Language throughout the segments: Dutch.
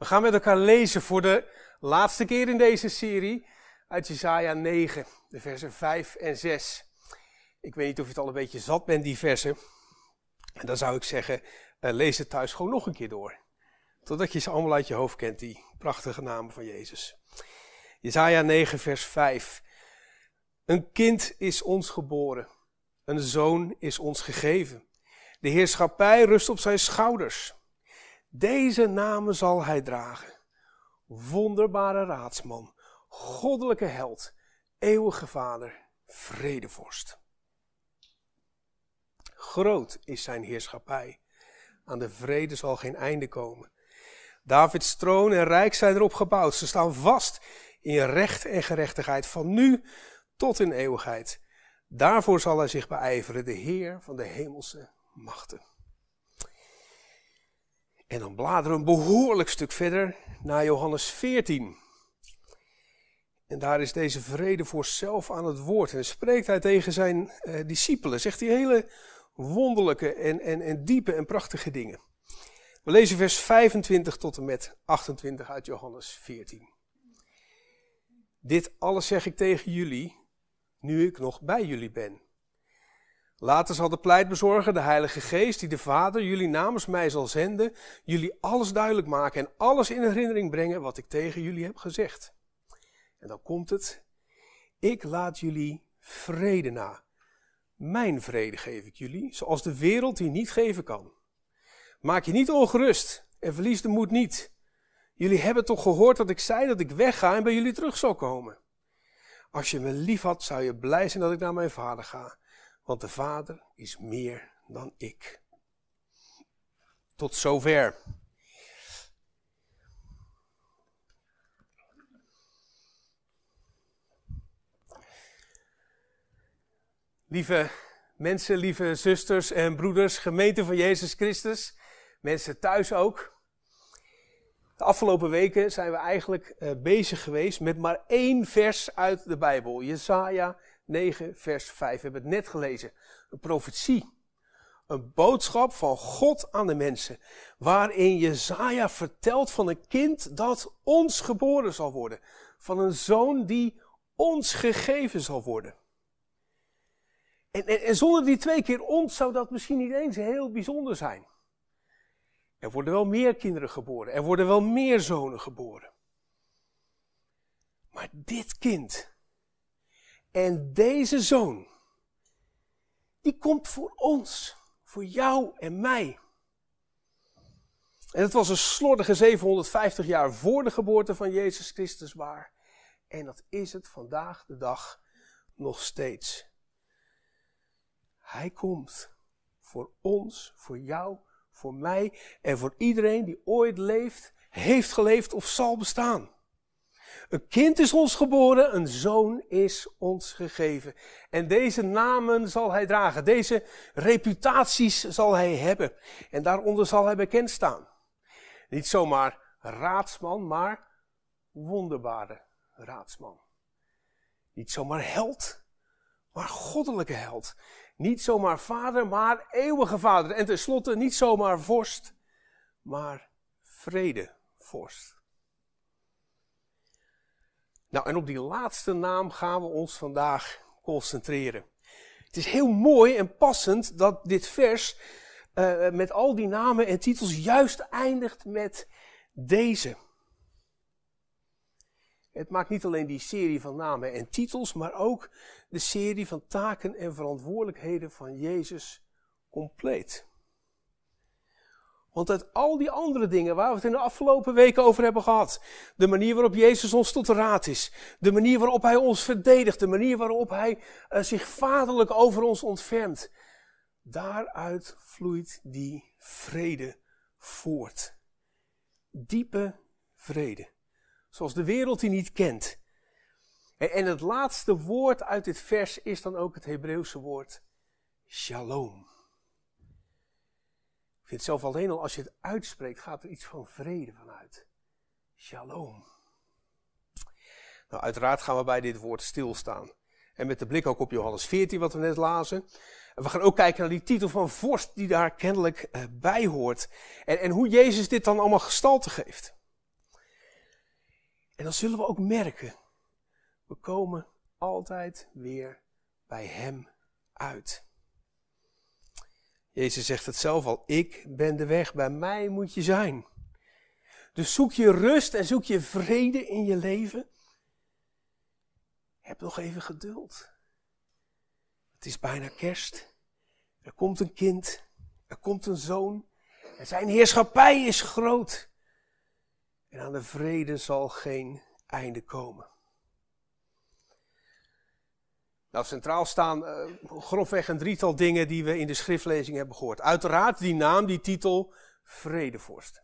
We gaan met elkaar lezen voor de laatste keer in deze serie uit Jesaja 9, de versen 5 en 6. Ik weet niet of je het al een beetje zat bent, die versen. En dan zou ik zeggen, uh, lees het thuis gewoon nog een keer door. Totdat je ze allemaal uit je hoofd kent, die prachtige namen van Jezus. Jesaja 9, vers 5. Een kind is ons geboren, een zoon is ons gegeven. De heerschappij rust op zijn schouders. Deze namen zal hij dragen. Wonderbare raadsman, goddelijke held, eeuwige vader, vredevorst. Groot is zijn heerschappij. Aan de vrede zal geen einde komen. Davids troon en rijk zijn erop gebouwd. Ze staan vast in recht en gerechtigheid van nu tot in eeuwigheid. Daarvoor zal hij zich beijveren, de Heer van de hemelse machten. En dan bladeren we een behoorlijk stuk verder naar Johannes 14. En daar is deze vrede voor zelf aan het woord. En spreekt hij tegen zijn eh, discipelen. Zegt hij hele wonderlijke en, en, en diepe en prachtige dingen. We lezen vers 25 tot en met 28 uit Johannes 14. Dit alles zeg ik tegen jullie, nu ik nog bij jullie ben. Later zal de pleitbezorger, de Heilige Geest, die de Vader jullie namens mij zal zenden, jullie alles duidelijk maken en alles in herinnering brengen wat ik tegen jullie heb gezegd. En dan komt het, ik laat jullie vrede na. Mijn vrede geef ik jullie, zoals de wereld die niet geven kan. Maak je niet ongerust en verlies de moed niet. Jullie hebben toch gehoord dat ik zei dat ik wegga en bij jullie terug zal komen. Als je me lief had, zou je blij zijn dat ik naar mijn vader ga want de Vader is meer dan ik. Tot zover. Lieve mensen, lieve zusters en broeders, gemeente van Jezus Christus, mensen thuis ook. De afgelopen weken zijn we eigenlijk uh, bezig geweest met maar één vers uit de Bijbel, Jesaja 9, vers 5. We hebben het net gelezen. Een profetie. Een boodschap van God aan de mensen. Waarin Jezaja vertelt van een kind dat ons geboren zal worden. Van een zoon die ons gegeven zal worden. En, en, en zonder die twee keer ons zou dat misschien niet eens heel bijzonder zijn. Er worden wel meer kinderen geboren. Er worden wel meer zonen geboren. Maar dit kind en deze zoon, die komt voor ons, voor jou en mij. En het was een slordige 750 jaar voor de geboorte van Jezus Christus waar. En dat is het vandaag de dag nog steeds. Hij komt voor ons, voor jou, voor mij en voor iedereen die ooit leeft, heeft geleefd of zal bestaan. Een kind is ons geboren, een zoon is ons gegeven. En deze namen zal hij dragen, deze reputaties zal hij hebben. En daaronder zal hij bekend staan. Niet zomaar raadsman, maar wonderbare raadsman. Niet zomaar held, maar goddelijke held. Niet zomaar vader, maar eeuwige vader. En tenslotte niet zomaar vorst, maar vredevorst. Nou, en op die laatste naam gaan we ons vandaag concentreren. Het is heel mooi en passend dat dit vers uh, met al die namen en titels juist eindigt met deze. Het maakt niet alleen die serie van namen en titels, maar ook de serie van taken en verantwoordelijkheden van Jezus compleet. Want uit al die andere dingen waar we het in de afgelopen weken over hebben gehad, de manier waarop Jezus ons tot raad is, de manier waarop Hij ons verdedigt, de manier waarop Hij uh, zich vaderlijk over ons ontfermt, daaruit vloeit die vrede voort. Diepe vrede, zoals de wereld die niet kent. En, en het laatste woord uit dit vers is dan ook het Hebreeuwse woord shalom vind zelf alleen al als je het uitspreekt, gaat er iets van vrede vanuit. Shalom. Nou, uiteraard gaan we bij dit woord stilstaan. En met de blik ook op Johannes 14, wat we net lazen. En we gaan ook kijken naar die titel van vorst die daar kennelijk uh, bij hoort. En, en hoe Jezus dit dan allemaal gestalte geeft. En dan zullen we ook merken, we komen altijd weer bij Hem uit. Jezus zegt het zelf al, ik ben de weg, bij mij moet je zijn. Dus zoek je rust en zoek je vrede in je leven. Heb nog even geduld. Het is bijna kerst. Er komt een kind. Er komt een zoon. En zijn heerschappij is groot. En aan de vrede zal geen einde komen. Nou, centraal staan uh, grofweg een drietal dingen die we in de schriftlezing hebben gehoord. Uiteraard die naam, die titel, Vredevorst.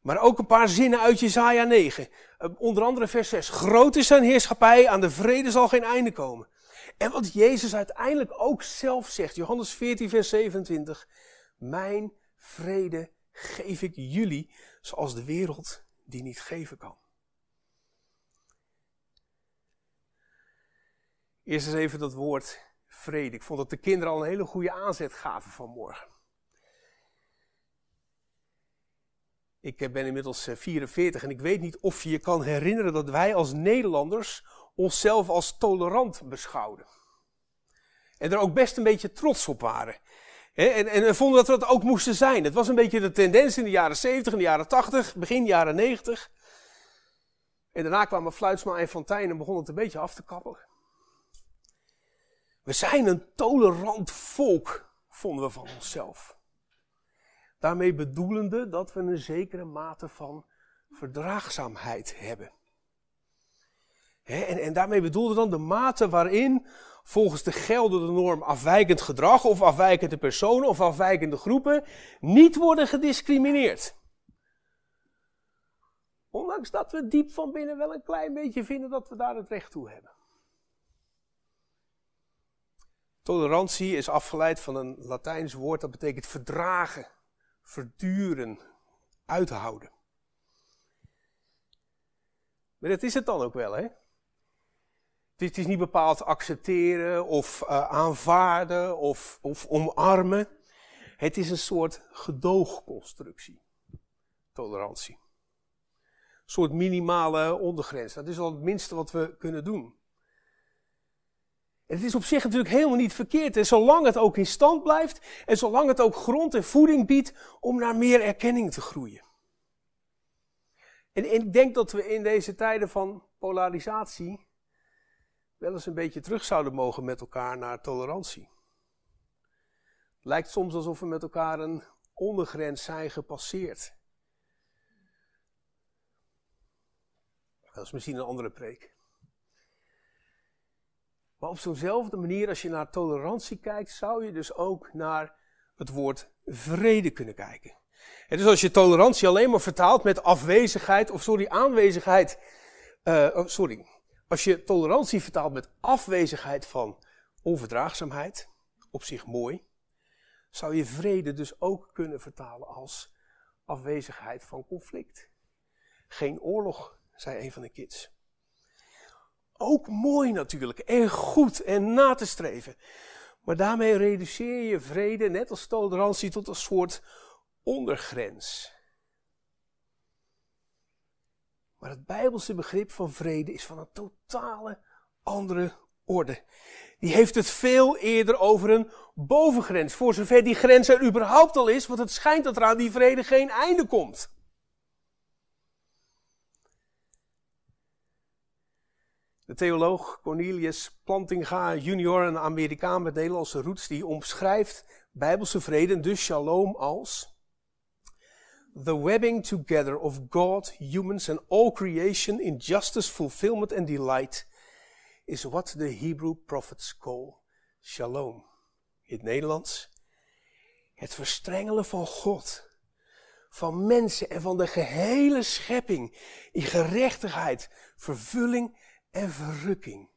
Maar ook een paar zinnen uit Jezaja 9. Uh, onder andere vers 6. Groot is zijn heerschappij, aan de vrede zal geen einde komen. En wat Jezus uiteindelijk ook zelf zegt, Johannes 14, vers 27. Mijn vrede geef ik jullie, zoals de wereld die niet geven kan. Eerst eens even dat woord vrede. Ik vond dat de kinderen al een hele goede aanzet gaven vanmorgen. Ik eh, ben inmiddels 44 eh, en ik weet niet of je je kan herinneren dat wij als Nederlanders onszelf als tolerant beschouwden. En er ook best een beetje trots op waren. En, en vonden dat we dat ook moesten zijn. Het was een beetje de tendens in de jaren 70, in de jaren 80, begin jaren 90. En daarna kwamen Fluitsma en Fontijn en begon het een beetje af te kappelen. We zijn een tolerant volk, vonden we van onszelf. Daarmee bedoelende dat we een zekere mate van verdraagzaamheid hebben. en, en daarmee bedoelde dan de mate waarin volgens de geldende norm afwijkend gedrag of afwijkende personen of afwijkende groepen niet worden gediscrimineerd. Ondanks dat we diep van binnen wel een klein beetje vinden dat we daar het recht toe hebben. Tolerantie is afgeleid van een Latijns woord dat betekent verdragen, verduren, uithouden. Maar dat is het dan ook wel, hè? Het is niet bepaald accepteren of uh, aanvaarden of, of omarmen. Het is een soort gedoogconstructie. Tolerantie. Een soort minimale ondergrens. Dat is al het minste wat we kunnen doen. Het is op zich natuurlijk helemaal niet verkeerd. En zolang het ook in stand blijft en zolang het ook grond en voeding biedt om naar meer erkenning te groeien. En, en ik denk dat we in deze tijden van polarisatie wel eens een beetje terug zouden mogen met elkaar naar tolerantie. Het lijkt soms alsof we met elkaar een ondergrens zijn gepasseerd. Dat is misschien een andere preek. Maar op zo'nzelfde manier, als je naar tolerantie kijkt, zou je dus ook naar het woord vrede kunnen kijken. En dus als je tolerantie alleen maar vertaalt met afwezigheid, of sorry, aanwezigheid, uh, oh, sorry. Als je tolerantie vertaalt met afwezigheid van onverdraagzaamheid, op zich mooi, zou je vrede dus ook kunnen vertalen als afwezigheid van conflict. Geen oorlog, zei een van de kids. Ook mooi natuurlijk en goed en na te streven. Maar daarmee reduceer je vrede, net als tolerantie, tot een soort ondergrens. Maar het Bijbelse begrip van vrede is van een totale andere orde. Die heeft het veel eerder over een bovengrens, voor zover die grens er überhaupt al is, want het schijnt dat er aan die vrede geen einde komt. De theoloog Cornelius Plantinga junior, een Amerikaan met Nederlandse roots, die omschrijft bijbelse vrede, dus shalom, als the webbing together of God, humans and all creation in justice, fulfillment and delight is what the Hebrew prophets call shalom. In het Nederlands, het verstrengelen van God, van mensen en van de gehele schepping in gerechtigheid, vervulling en verrukking.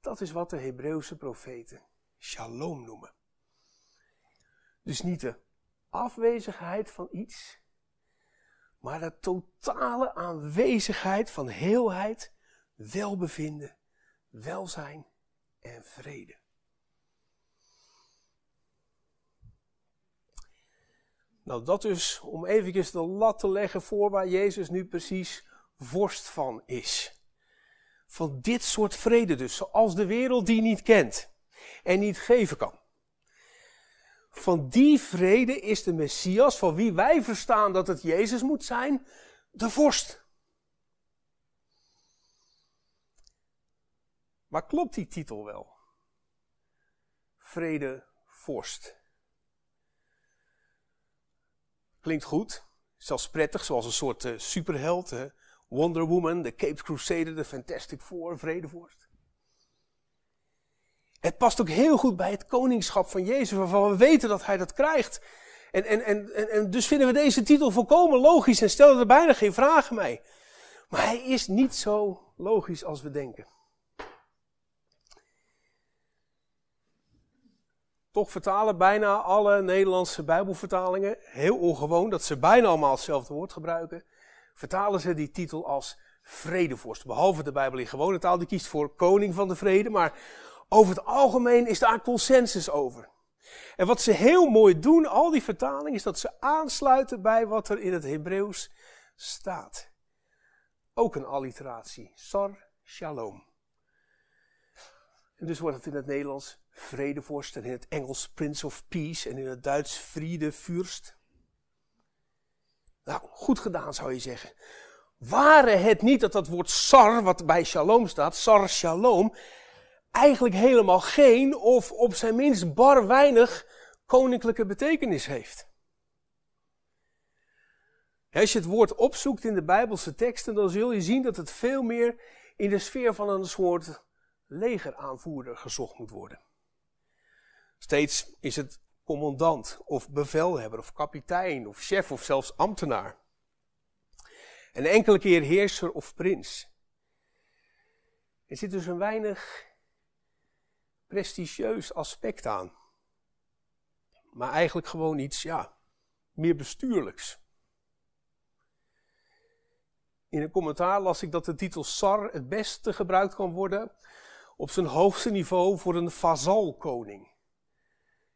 Dat is wat de Hebreeuwse profeten shalom noemen. Dus niet de afwezigheid van iets, maar de totale aanwezigheid van heelheid, welbevinden, welzijn en vrede. Nou, dat is om eventjes de lat te leggen voor waar Jezus nu precies vorst van is. Van dit soort vrede dus, zoals de wereld die niet kent en niet geven kan. Van die vrede is de Messias, van wie wij verstaan dat het Jezus moet zijn, de vorst. Maar klopt die titel wel? Vrede vorst. Klinkt goed, zelfs prettig, zoals een soort uh, superheld. Wonder Woman, de Cape Crusader, de Fantastic Four, vredevorst. Het past ook heel goed bij het koningschap van Jezus, waarvan we weten dat hij dat krijgt. En, en, en, en, dus vinden we deze titel volkomen logisch en stellen er bijna geen vragen mee. Maar hij is niet zo logisch als we denken. Toch vertalen bijna alle Nederlandse Bijbelvertalingen, heel ongewoon dat ze bijna allemaal hetzelfde woord gebruiken, vertalen ze die titel als vredevorst. Behalve de Bijbel in gewone taal, die kiest voor koning van de vrede, maar over het algemeen is daar consensus over. En wat ze heel mooi doen, al die vertalingen, is dat ze aansluiten bij wat er in het Hebreeuws staat. Ook een alliteratie. Sar Shalom. En dus wordt het in het Nederlands vredevorst en in het Engels Prince of Peace en in het Duits Friede Fürst. Nou, goed gedaan zou je zeggen. Waren het niet dat dat woord sar, wat bij shalom staat, sar shalom, eigenlijk helemaal geen of op zijn minst bar weinig koninklijke betekenis heeft. Als je het woord opzoekt in de Bijbelse teksten, dan zul je zien dat het veel meer in de sfeer van een soort legeraanvoerder gezocht moet worden. Steeds is het commandant of bevelhebber of kapitein of chef of zelfs ambtenaar. En enkele keer heerser of prins. Er zit dus een weinig prestigieus aspect aan. Maar eigenlijk gewoon iets, ja, meer bestuurlijks. In een commentaar las ik dat de titel Sar het beste gebruikt kan worden op zijn hoogste niveau voor een vazalkoning.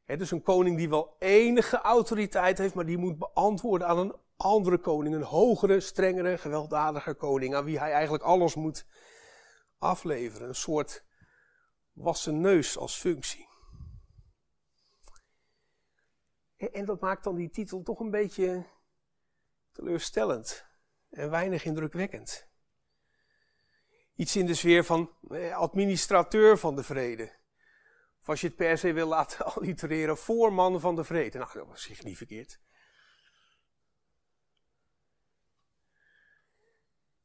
He, dus een koning die wel enige autoriteit heeft, maar die moet beantwoorden aan een andere koning, een hogere, strengere, gewelddadiger koning, aan wie hij eigenlijk alles moet afleveren. Een soort wassen neus als functie. En dat maakt dan die titel toch een beetje teleurstellend en weinig indrukwekkend. Iets in de sfeer van administrateur van de vrede. Of als je het per se wil laten allitereren, voorman van de vrede. Nou, dat was zich niet verkeerd.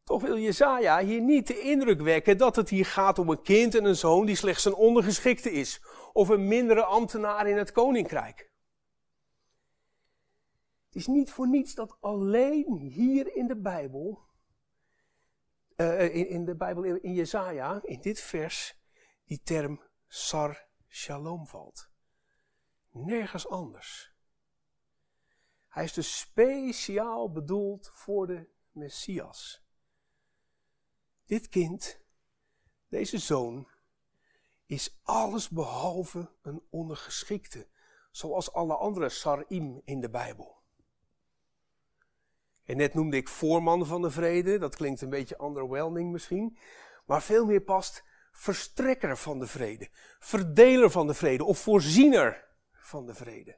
Toch wil Jezaja hier niet de indruk wekken dat het hier gaat om een kind en een zoon die slechts een ondergeschikte is. Of een mindere ambtenaar in het koninkrijk. Het is niet voor niets dat alleen hier in de Bijbel, uh, in, in, de Bijbel in Jezaja, in dit vers, die term sar shalom valt. Nergens anders. Hij is dus speciaal bedoeld voor de Messias. Dit kind, deze zoon, is alles behalve een ondergeschikte, zoals alle andere sarim in de Bijbel. En net noemde ik voorman van de vrede, dat klinkt een beetje underwhelming misschien, maar veel meer past verstrekker van de vrede, verdeler van de vrede of voorziener van de vrede.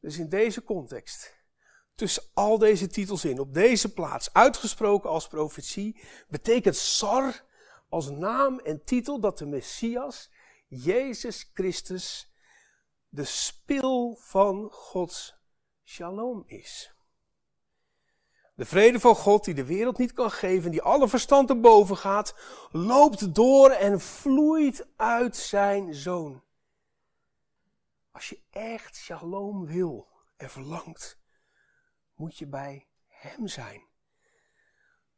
Dus in deze context, tussen al deze titels in, op deze plaats, uitgesproken als profetie, betekent Sar als naam en titel dat de Messias, Jezus Christus, de spil van Gods shalom is. De vrede van God die de wereld niet kan geven, die alle verstand te boven gaat, loopt door en vloeit uit zijn zoon. Als je echt shalom wil en verlangt, moet je bij hem zijn.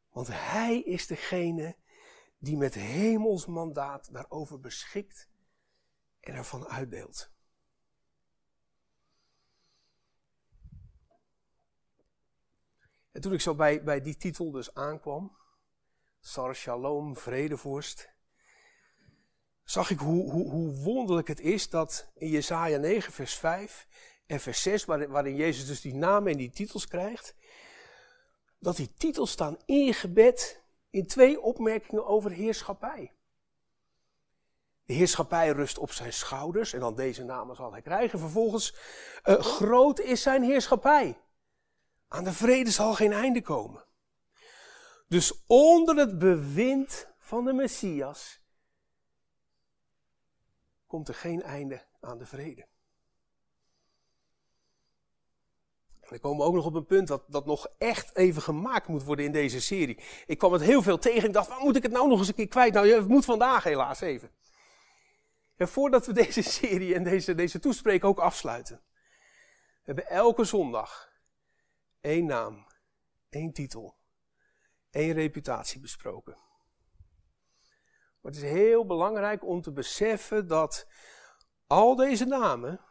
Want hij is degene die met hemels mandaat daarover beschikt en ervan uitdeelt. En toen ik zo bij, bij die titel dus aankwam, Sar Shalom, vredevorst, zag ik hoe, hoe, hoe wonderlijk het is dat in Jesaja 9 vers 5 en vers 6, waarin, Jezus dus die namen en die titels krijgt, dat die titels staan ingebed in twee opmerkingen over heerschappij. De heerschappij rust op zijn schouders en dan deze namen zal hij krijgen. Vervolgens, uh, groot is zijn heerschappij. Aan de vrede zal geen einde komen. Dus onder het bewind van de Messias komt er geen einde aan de vrede. En dan komen we ook nog op een punt dat, dat nog echt even gemaakt moet worden in deze serie. Ik kwam het heel veel tegen. Ik dacht, waar moet ik het nou nog eens een keer kwijt? Nou, het moet vandaag helaas even. En voordat we deze serie en deze, deze toespreek ook afsluiten. We hebben elke zondag één naam, één titel, één reputatie besproken. Het is heel belangrijk om te beseffen dat al deze namen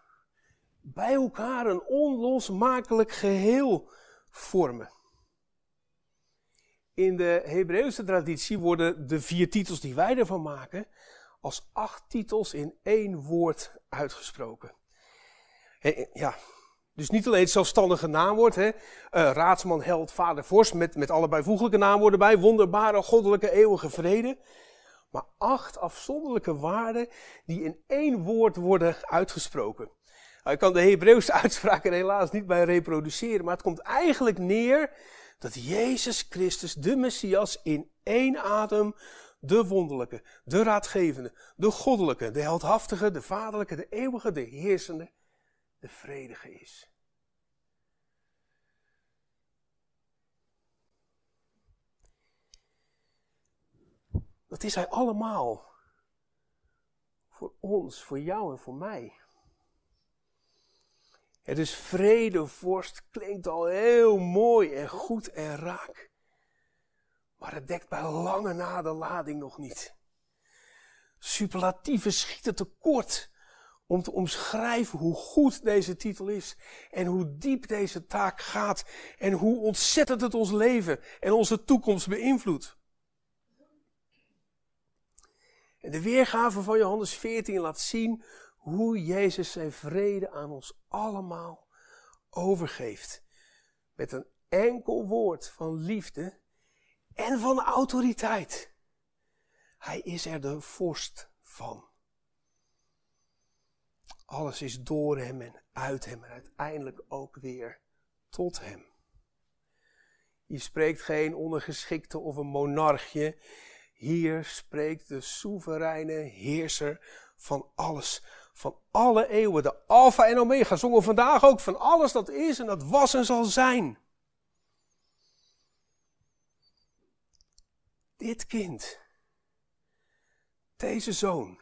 bij elkaar een onlosmakelijk geheel vormen. In de Hebreeuwse traditie worden de vier titels die wij ervan maken als acht titels in één woord uitgesproken. Ja, dus niet alleen het zelfstandige naamwoord, hè, uh, raadsman, held, vader, vorst, met, met alle bijvoeglijke naamwoorden bij, wonderbare, goddelijke, eeuwige vrede. Maar acht afzonderlijke waarden die in één woord worden uitgesproken. Nou, ik kan de Hebreeuwse uitspraken helaas niet bij reproduceren, maar het komt eigenlijk neer dat Jezus Christus, de Messias, in één adem de wonderlijke, de raadgevende, de goddelijke, de heldhaftige, de vaderlijke, de eeuwige, de heersende, de vredige is. Dat is hij allemaal. Voor ons, voor jou en voor mij. Het is vrede, vorst, klinkt al heel mooi en goed en raak. Maar het dekt bij lange na de lading nog niet. Superlatieven schieten tekort om te omschrijven hoe goed deze titel is en hoe diep deze taak gaat en hoe ontzettend het ons leven en onze toekomst beïnvloedt. De weergave van Johannes 14 laat zien hoe Jezus zijn vrede aan ons allemaal overgeeft. Met een enkel woord van liefde en van autoriteit. Hij is er de vorst van. Alles is door hem en uit hem en uiteindelijk ook weer tot hem. Hier spreekt geen ondergeschikte of een monarchje. Hier spreekt de soevereine heerser van alles, van alle eeuwen, de Alpha en Omega, zongen vandaag ook van alles dat is en dat was en zal zijn. Dit kind, deze zoon,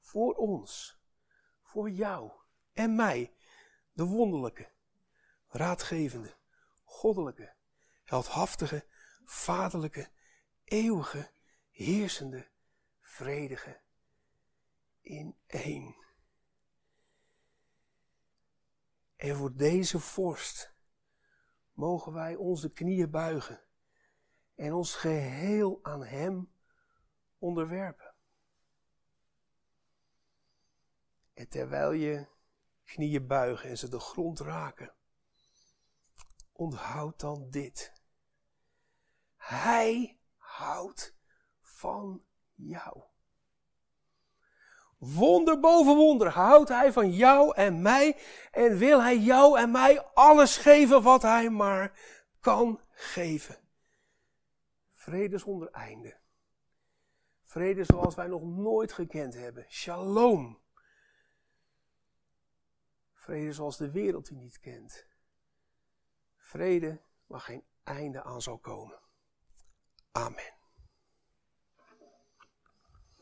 voor ons, voor jou en mij, de wonderlijke, raadgevende, goddelijke, heldhaftige, vaderlijke, eeuwige, heersende, vredige in één. En voor deze vorst mogen wij onze knieën buigen en ons geheel aan Hem onderwerpen. En terwijl je knieën buigen en ze de grond raken, onthoud dan dit. Hij houdt van jou. Wonder boven wonder houdt hij van jou en mij en wil hij jou en mij alles geven wat hij maar kan geven. Vrede zonder einde. Vrede zoals wij nog nooit gekend hebben. Shalom. Vrede zoals de wereld die niet kent. Vrede waar geen einde aan zal komen. Amen.